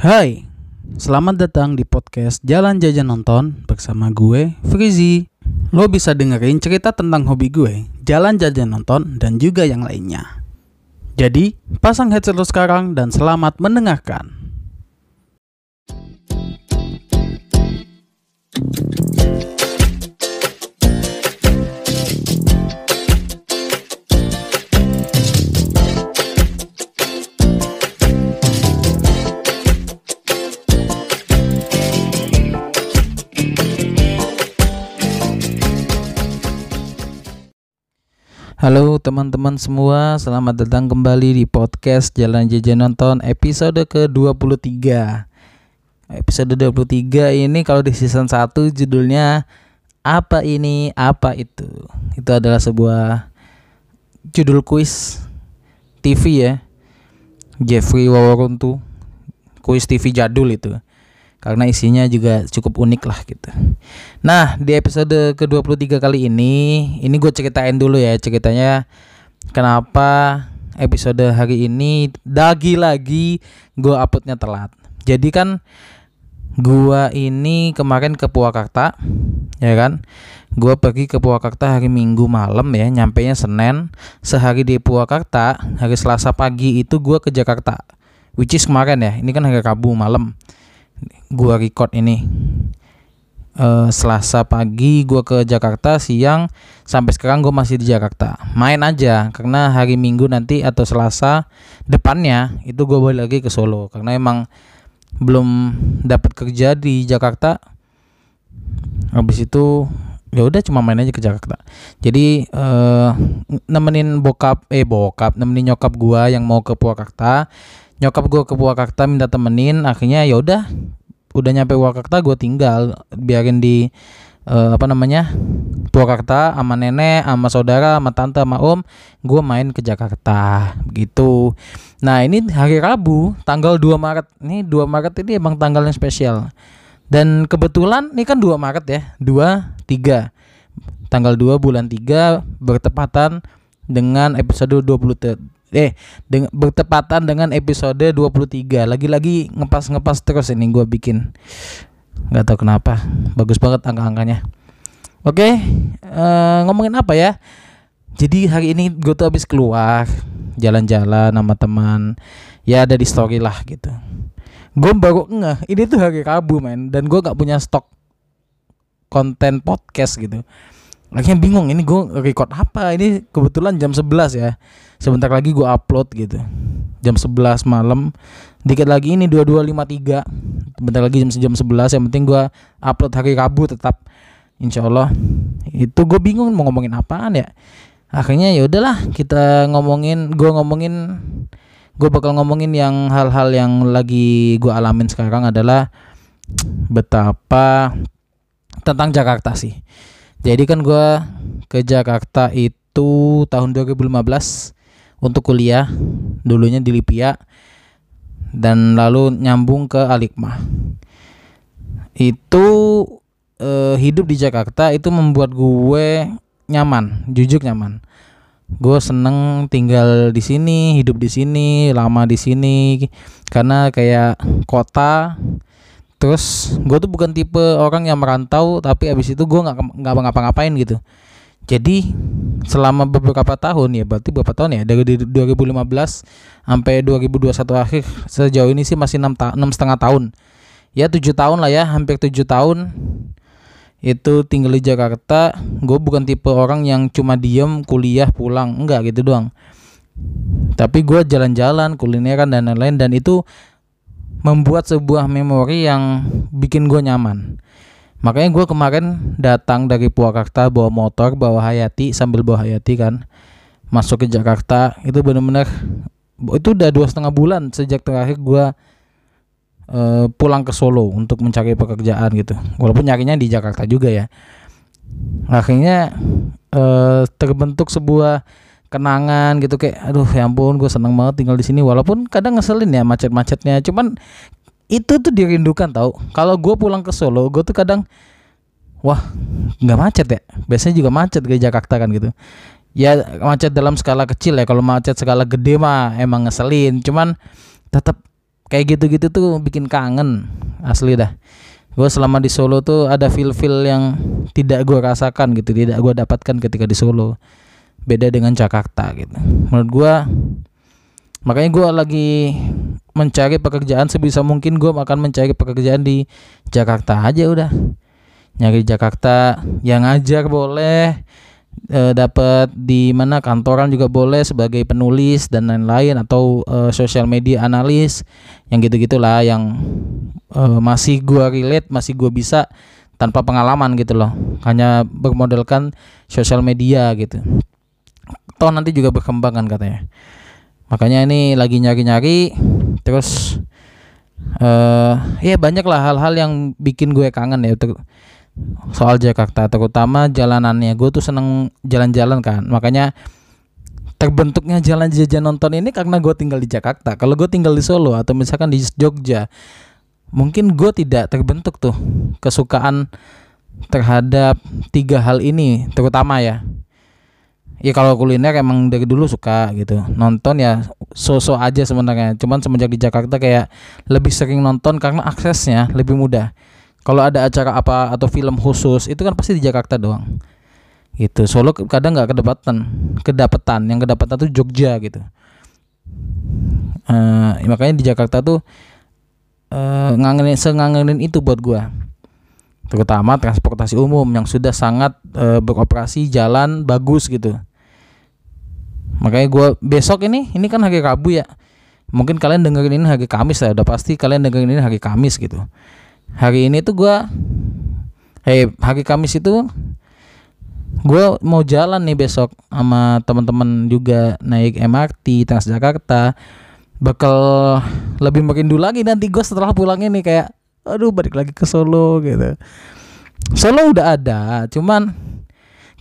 Hai, selamat datang di podcast Jalan Jajan Nonton bersama gue, Frizi. Lo bisa dengerin cerita tentang hobi gue, jalan jajan nonton, dan juga yang lainnya. Jadi, pasang headset lo sekarang dan selamat mendengarkan. Halo teman-teman semua, selamat datang kembali di podcast Jalan Jajan Nonton episode ke-23 Episode 23 ini kalau di season 1 judulnya Apa ini, apa itu? Itu adalah sebuah judul kuis TV ya. Jeffrey Waworuntu Kuis TV jadul itu karena isinya juga cukup unik lah gitu. Nah di episode ke-23 kali ini, ini gue ceritain dulu ya ceritanya kenapa episode hari ini lagi-lagi gue uploadnya telat. Jadi kan gue ini kemarin ke Purwakarta, ya kan? Gue pergi ke Purwakarta hari Minggu malam ya, nyampe nya Senin. Sehari di Purwakarta, hari Selasa pagi itu gue ke Jakarta. Which is kemarin ya, ini kan hari Rabu malam gua record ini. Uh, Selasa pagi gua ke Jakarta siang sampai sekarang gua masih di Jakarta. Main aja karena hari Minggu nanti atau Selasa depannya itu gua balik lagi ke Solo. Karena emang belum dapat kerja di Jakarta. Habis itu ya udah cuma main aja ke Jakarta. Jadi uh, nemenin bokap eh bokap nemenin nyokap gua yang mau ke Purwakarta nyokap gue ke Purwakarta minta temenin akhirnya ya udah udah nyampe Purwakarta gue tinggal biarin di uh, apa namanya Purwakarta sama nenek sama saudara sama tante sama om gue main ke Jakarta begitu. Nah ini hari Rabu tanggal 2 Maret ini 2 Maret ini emang tanggal yang spesial. Dan kebetulan ini kan 2 Maret ya 2 3 tanggal 2 bulan 3 bertepatan dengan episode 20 eh dengan bertepatan dengan episode 23 lagi-lagi ngepas-ngepas terus ini gue bikin. Nggak tahu kenapa. Bagus banget angka-angkanya. Oke uh, ngomongin apa ya? Jadi hari ini gue tuh habis keluar jalan-jalan sama teman. Ya ada di story lah gitu. Gue baru ngeh ini tuh hari Rabu men. Dan gue nggak punya stok konten podcast gitu akhirnya bingung ini gue record apa? Ini kebetulan jam 11 ya. Sebentar lagi gue upload gitu. Jam 11 malam. Dikit lagi ini 2253 sebentar lagi jam jam 11 yang penting gue upload hari Rabu tetap. Insya Allah. Itu gue bingung mau ngomongin apaan ya. Akhirnya ya udahlah kita ngomongin gue ngomongin gue bakal ngomongin yang hal-hal yang lagi gue alamin sekarang adalah betapa tentang Jakarta sih jadi kan gue ke Jakarta itu tahun 2015 untuk kuliah, dulunya di Lipia dan lalu nyambung ke Alikma. Itu eh, hidup di Jakarta itu membuat gue nyaman, jujur nyaman. Gue seneng tinggal di sini, hidup di sini, lama di sini karena kayak kota terus gue tuh bukan tipe orang yang merantau tapi abis itu gue nggak nggak ngapa-ngapain gitu. Jadi selama beberapa tahun ya berarti beberapa tahun ya? Dari 2015 sampai 2021 akhir sejauh ini sih masih enam ta setengah tahun. Ya tujuh tahun lah ya hampir tujuh tahun. Itu tinggal di Jakarta. Gue bukan tipe orang yang cuma diem kuliah pulang. Enggak gitu doang. Tapi gue jalan-jalan kulineran dan lain-lain. Dan itu membuat sebuah memori yang bikin gue nyaman. Makanya gue kemarin datang dari Purwakarta bawa motor, bawa Hayati sambil bawa Hayati kan, masuk ke Jakarta itu bener-bener itu udah dua setengah bulan sejak terakhir gue uh, pulang ke Solo untuk mencari pekerjaan gitu. Walaupun nyarinya di Jakarta juga ya. Akhirnya uh, terbentuk sebuah kenangan gitu kayak aduh ya ampun gue seneng banget tinggal di sini. Walaupun kadang ngeselin ya macet-macetnya cuman itu tuh dirindukan tau. Kalau gue pulang ke Solo gue tuh kadang wah nggak macet ya? Biasanya juga macet ke Jakarta kan gitu. Ya macet dalam skala kecil ya kalau macet skala gede mah emang ngeselin cuman tetap kayak gitu-gitu tuh bikin kangen asli dah. Gue selama di Solo tuh ada feel-feel yang tidak gue rasakan gitu tidak gue dapatkan ketika di Solo beda dengan Jakarta gitu. Menurut gue makanya gue lagi mencari pekerjaan sebisa mungkin gue akan mencari pekerjaan di Jakarta aja udah. Nyari Jakarta yang ngajar boleh e, dapat di mana kantoran juga boleh sebagai penulis dan lain-lain atau e, social media analis yang gitu-gitulah yang e, masih gua relate masih gua bisa tanpa pengalaman gitu loh. Hanya bermodalkan social media gitu toh nanti juga berkembang kan katanya. Makanya ini lagi nyari-nyari terus uh, ya banyak lah hal-hal yang bikin gue kangen ya soal Jakarta. Terutama jalanannya. Gue tuh seneng jalan-jalan kan. Makanya terbentuknya jalan jajan nonton ini karena gue tinggal di Jakarta. Kalau gue tinggal di Solo atau misalkan di Jogja mungkin gue tidak terbentuk tuh kesukaan terhadap tiga hal ini terutama ya ya kalau kuliner emang dari dulu suka gitu. Nonton ya sosok aja sebenarnya. Cuman semenjak di Jakarta kayak lebih sering nonton karena aksesnya lebih mudah. Kalau ada acara apa atau film khusus itu kan pasti di Jakarta doang. Gitu. Solo kadang nggak kedapatan. Kedapatan yang kedapatan tuh Jogja gitu. Uh, makanya di Jakarta tuh uh, ngangenin sengangenin itu buat gua. Terutama transportasi umum yang sudah sangat uh, beroperasi jalan bagus gitu makanya gua besok ini ini kan hari Rabu ya. Mungkin kalian dengerin ini hari Kamis ya udah pasti kalian dengerin ini hari Kamis gitu. Hari ini tuh gue hey hari Kamis itu gue mau jalan nih besok sama teman-teman juga naik MRT Transjakarta. Bakal lebih merindu lagi nanti gue setelah pulang ini kayak aduh balik lagi ke Solo gitu. Solo udah ada cuman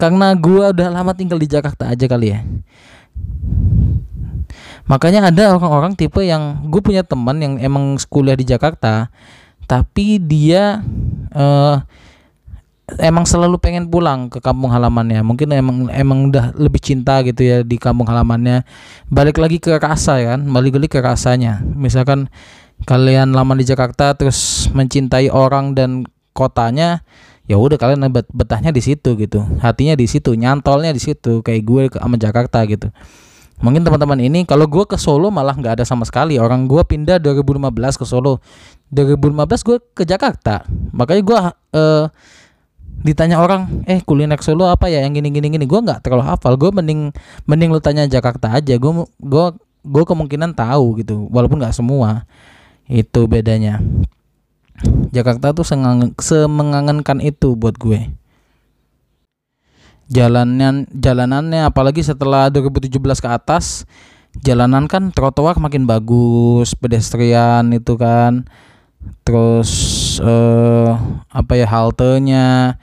karena gue udah lama tinggal di Jakarta aja kali ya makanya ada orang-orang tipe yang gue punya teman yang emang kuliah di Jakarta tapi dia uh, emang selalu pengen pulang ke kampung halamannya. Mungkin emang emang udah lebih cinta gitu ya di kampung halamannya. Balik lagi ke rasa ya kan balik lagi ke rasanya. Misalkan kalian lama di Jakarta terus mencintai orang dan kotanya ya udah kalian betahnya di situ gitu. Hatinya di situ nyantolnya di situ kayak gue ke sama Jakarta gitu. Mungkin teman-teman ini kalau gue ke Solo malah nggak ada sama sekali. Orang gue pindah 2015 ke Solo. 2015 gue ke Jakarta. Makanya gue uh, ditanya orang eh kuliner Solo apa ya? Yang gini gini gini. Gue nggak terlalu hafal. Gue mending mending lu tanya Jakarta aja. Gue gue gue kemungkinan tahu gitu. Walaupun nggak semua. Itu bedanya Jakarta tuh semengangankan itu buat gue. Jalanan jalanannya apalagi setelah 2017 ke atas jalanan kan trotoar makin bagus pedestrian itu kan. Terus eh, apa ya haltenya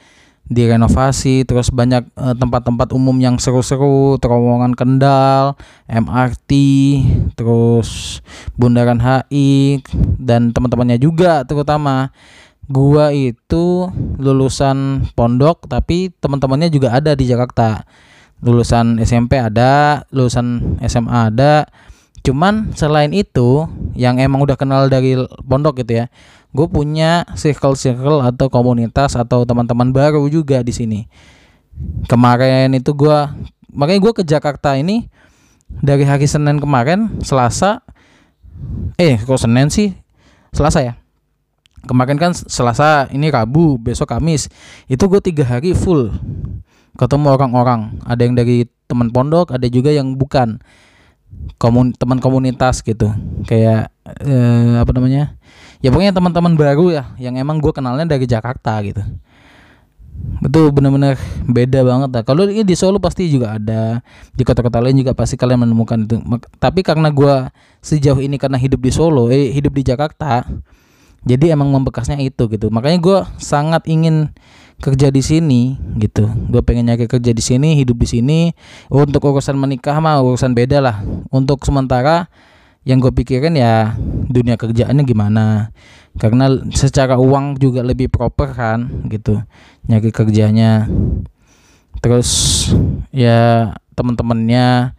direnovasi terus banyak tempat tempat-tempat umum yang seru-seru terowongan Kendal MRT terus Bundaran HI dan teman-temannya juga terutama. Gua itu lulusan pondok tapi teman-temannya juga ada di Jakarta. Lulusan SMP ada lulusan SMA ada cuman selain itu yang emang udah kenal dari pondok gitu ya gue punya circle circle atau komunitas atau teman-teman baru juga di sini. Kemarin itu gue makanya gue ke Jakarta ini dari hari Senin kemarin Selasa eh kok Senin sih? Selasa ya. Kemarin kan Selasa ini Rabu besok Kamis. Itu gue tiga hari full ketemu orang-orang. Ada yang dari teman pondok ada juga yang bukan komun teman komunitas gitu. Kayak eh, apa namanya? Ya pokoknya teman-teman baru ya yang emang gue kenalnya dari Jakarta gitu. Betul benar-benar beda banget lah. Kalau ini di Solo pasti juga ada di kota-kota lain juga pasti kalian menemukan itu. Tapi karena gue sejauh ini karena hidup di Solo eh hidup di Jakarta jadi emang membekasnya itu gitu. Makanya gue sangat ingin kerja di sini gitu. Gue pengen nyari kerja di sini hidup di sini. Untuk urusan menikah mah urusan beda lah. Untuk sementara yang gue pikirin ya dunia kerjaannya gimana. Karena secara uang juga lebih proper kan gitu. Nyari kerjanya. Terus ya temen-temennya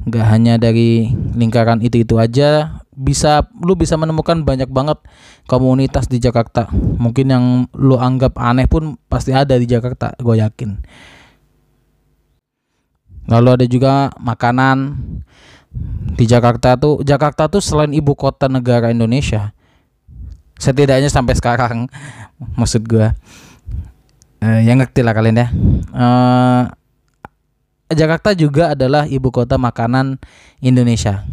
nggak hanya dari lingkaran itu itu aja bisa lu bisa menemukan banyak banget komunitas di Jakarta. Mungkin yang lu anggap aneh pun pasti ada di Jakarta gue yakin. Lalu ada juga makanan. Di Jakarta tuh Jakarta tuh selain ibu kota negara Indonesia setidaknya sampai sekarang maksud gue uh, yang ngerti lah kalian ya. Uh, Jakarta juga adalah ibu kota makanan Indonesia.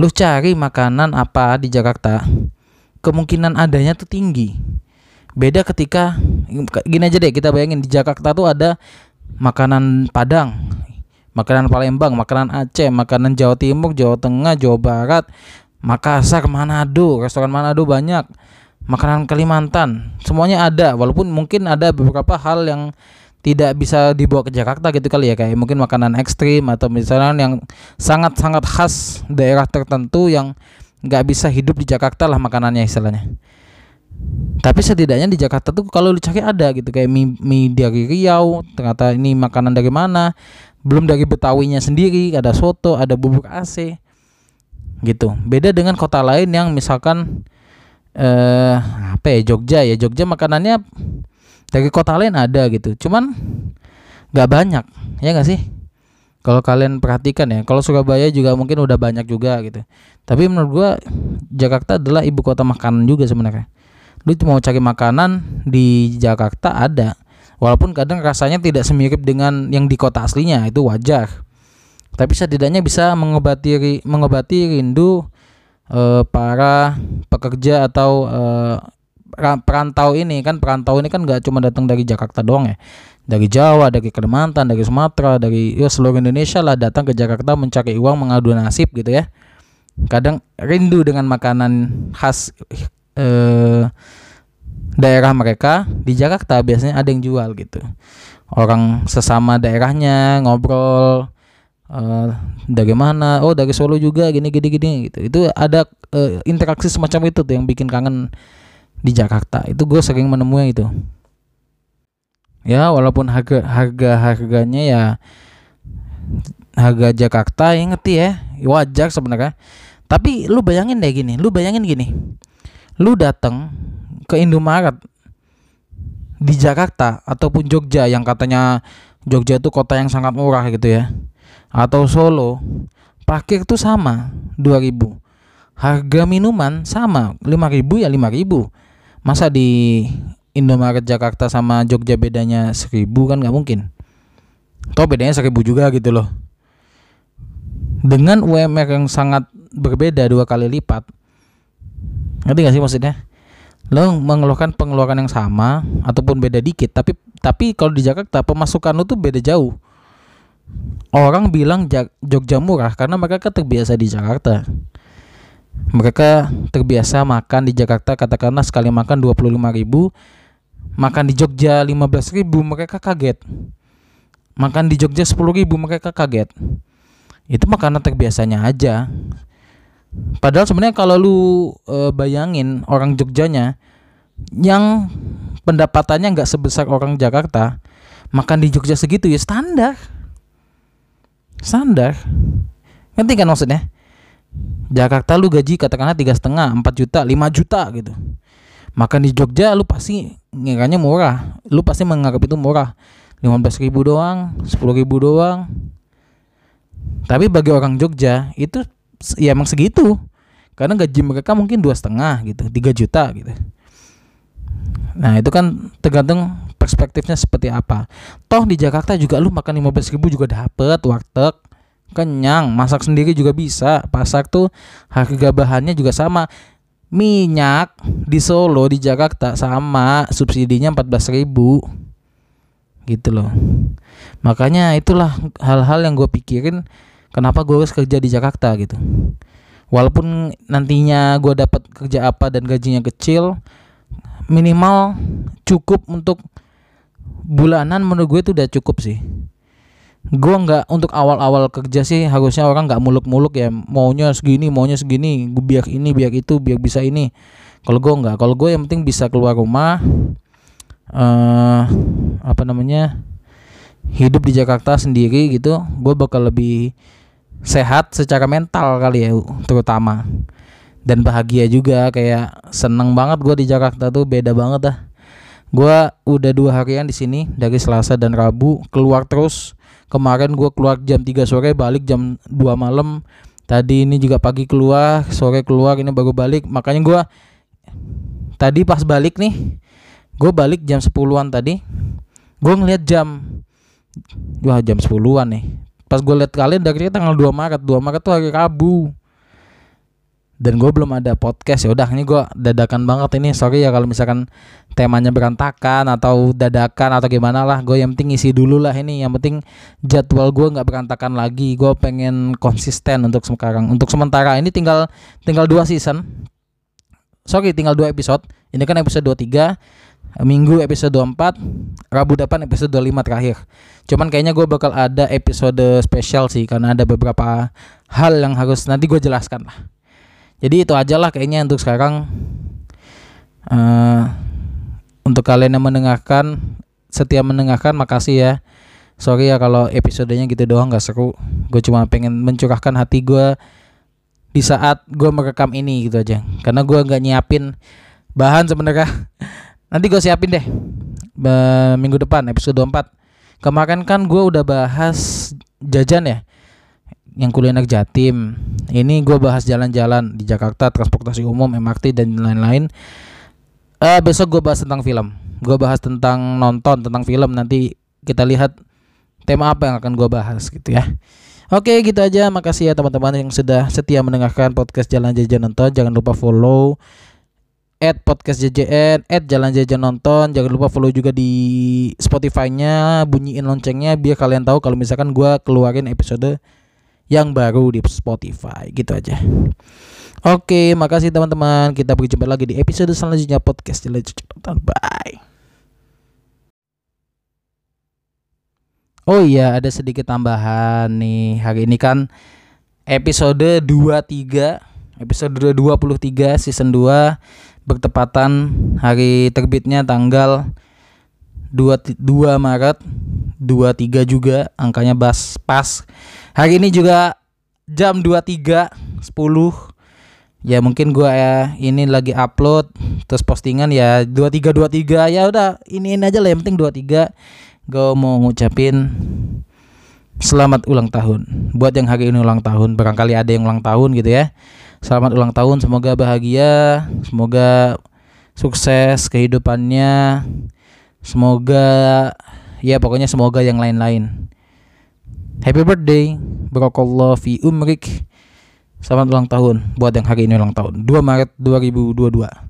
Lu cari makanan apa di Jakarta, kemungkinan adanya tuh tinggi. Beda ketika gini aja deh kita bayangin di Jakarta tuh ada makanan Padang, makanan Palembang, makanan Aceh, makanan Jawa Timur, Jawa Tengah, Jawa Barat, Makassar, Manado, restoran Manado banyak. Makanan Kalimantan, semuanya ada walaupun mungkin ada beberapa hal yang tidak bisa dibawa ke Jakarta gitu kali ya kayak mungkin makanan ekstrim atau misalnya yang sangat-sangat khas daerah tertentu yang nggak bisa hidup di Jakarta lah makanannya istilahnya. Tapi setidaknya di Jakarta tuh kalau dicari ada gitu kayak mie, mie dari Riau, ternyata ini makanan dari mana, belum dari Betawinya sendiri, ada soto, ada bubur AC. Gitu. Beda dengan kota lain yang misalkan eh apa ya Jogja ya. Jogja makanannya dari kota lain ada gitu. Cuman nggak banyak ya nggak sih? Kalau kalian perhatikan ya kalau Surabaya juga mungkin udah banyak juga gitu. Tapi menurut gua Jakarta adalah ibu kota makanan juga sebenarnya. Lu mau cari makanan di Jakarta ada. Walaupun kadang rasanya tidak semirip dengan yang di kota aslinya itu wajar. Tapi setidaknya bisa mengobati mengobati rindu eh, para pekerja atau eh, perantau ini kan perantau ini kan nggak cuma datang dari Jakarta doang ya. Dari Jawa dari Kalimantan dari Sumatera dari ya seluruh Indonesia lah datang ke Jakarta mencari uang mengadu nasib gitu ya. Kadang rindu dengan makanan khas eh, daerah mereka di Jakarta biasanya ada yang jual gitu. Orang sesama daerahnya ngobrol uh, dari mana oh dari Solo juga gini gini gini gitu. Itu ada uh, interaksi semacam itu tuh yang bikin kangen di Jakarta. Itu gue sering menemui itu. Ya walaupun harga harga harganya ya harga Jakarta yang ngerti ya wajar sebenarnya. Tapi lu bayangin deh gini lu bayangin gini. Lu datang ke Indomaret di Jakarta ataupun Jogja yang katanya Jogja itu kota yang sangat murah gitu ya atau Solo parkir tuh sama 2000 harga minuman sama 5000 ya 5000 masa di Indomaret Jakarta sama Jogja bedanya seribu kan nggak mungkin? Toh bedanya seribu juga gitu loh. Dengan UMR yang sangat berbeda dua kali lipat ngerti gak sih maksudnya? Lo mengeluarkan pengeluaran yang sama ataupun beda dikit tapi tapi kalau di Jakarta pemasukan lo tuh beda jauh. Orang bilang Jogja murah karena mereka terbiasa di Jakarta mereka terbiasa makan di Jakarta katakanlah sekali makan 25 ribu makan di Jogja 15 ribu mereka kaget. Makan di Jogja 10 ribu mereka kaget. Itu makanan terbiasanya aja. Padahal sebenarnya kalau lu e, bayangin orang Jogjanya yang pendapatannya nggak sebesar orang Jakarta makan di Jogja segitu ya standar. Standar. Ngerti kan maksudnya Jakarta lu gaji katakanlah tiga setengah empat juta lima juta gitu. Makan di Jogja lu pasti ngiranya murah. Lu pasti menganggap itu murah. lima belas ribu doang sepuluh ribu doang. Tapi bagi orang Jogja itu ya emang segitu. Karena gaji mereka mungkin dua setengah gitu tiga juta gitu. Nah itu kan tergantung perspektifnya seperti apa. Toh di Jakarta juga lu makan lima belas ribu juga dapet warteg kenyang masak sendiri juga bisa. Pasak tuh harga bahannya juga sama. Minyak di Solo di Jakarta sama subsidinya 14.000 gitu loh. Makanya itulah hal-hal yang gue pikirin kenapa gue harus kerja di Jakarta gitu. Walaupun nantinya gue dapat kerja apa dan gajinya kecil minimal cukup untuk bulanan menurut gue itu udah cukup sih gua nggak untuk awal-awal kerja sih harusnya orang nggak muluk-muluk ya maunya segini maunya segini gue biar ini biar itu biar bisa ini. Kalau gue nggak kalau gue yang penting bisa keluar rumah uh, apa namanya hidup di Jakarta sendiri gitu gue bakal lebih sehat secara mental kali ya terutama. Dan bahagia juga kayak seneng banget gue di Jakarta tuh beda banget dah. Gue udah dua harian di sini dari Selasa dan Rabu keluar terus kemarin gue keluar jam 3 sore balik jam 2 malam. Tadi ini juga pagi keluar sore keluar ini baru balik. Makanya gue tadi pas balik nih gue balik jam 10-an tadi. Gue ngeliat jam wah jam 10-an nih. Pas gue liat kalian dari tanggal 2 Maret. 2 Maret tuh hari Rabu dan gue belum ada podcast. Ya udah ini gue dadakan banget ini. Sorry ya kalau misalkan temanya berantakan atau dadakan atau gimana lah. Gue yang penting isi dulu lah ini. Yang penting jadwal gue nggak berantakan lagi. Gue pengen konsisten untuk sekarang. Untuk sementara ini tinggal tinggal dua season. Sorry tinggal dua episode. Ini kan episode 23 Minggu episode 24 Rabu depan episode 25 terakhir. Cuman kayaknya gue bakal ada episode spesial sih Karena ada beberapa hal yang harus nanti gue jelaskan lah jadi itu aja lah kayaknya untuk sekarang. Uh, untuk kalian yang mendengarkan setiap mendengarkan makasih ya. Sorry ya kalau episodenya gitu doang gak seru. Gue cuma pengen mencurahkan hati gue di saat gue merekam ini gitu aja. Karena gue nggak nyiapin bahan sebenarnya. Nanti gue siapin deh minggu depan episode 24 kemarin kan gue udah bahas jajan ya yang kuliner Jatim. Ini gue bahas jalan-jalan di Jakarta, transportasi umum, MRT dan lain-lain. Uh, besok gue bahas tentang film. Gue bahas tentang nonton, tentang film. Nanti kita lihat tema apa yang akan gue bahas gitu ya. Oke gitu aja. Makasih ya teman-teman yang sudah setia mendengarkan podcast Jalan Jajan Nonton. Jangan lupa follow at podcast JJN, at jalan jajan nonton. Jangan lupa follow juga di Spotify-nya, bunyiin loncengnya biar kalian tahu kalau misalkan gue keluarin episode yang baru di Spotify gitu aja. Oke, makasih teman-teman. Kita berjumpa lagi di episode selanjutnya podcast Bye. Oh iya, ada sedikit tambahan nih. Hari ini kan episode 23, episode 23 season 2 bertepatan hari terbitnya tanggal 22 Maret 23 juga angkanya bas pas Hari ini juga jam 23.10 ya mungkin gua ya ini lagi upload terus postingan ya 2323 ya udah ini aja lah yang penting 23 gue mau ngucapin selamat ulang tahun. Buat yang hari ini ulang tahun barangkali ada yang ulang tahun gitu ya. Selamat ulang tahun semoga bahagia semoga sukses kehidupannya semoga ya pokoknya semoga yang lain-lain Happy birthday. Barakallah fi umrik. Selamat ulang tahun Buat yang hari ini ulang tahun. 2 Maret 2022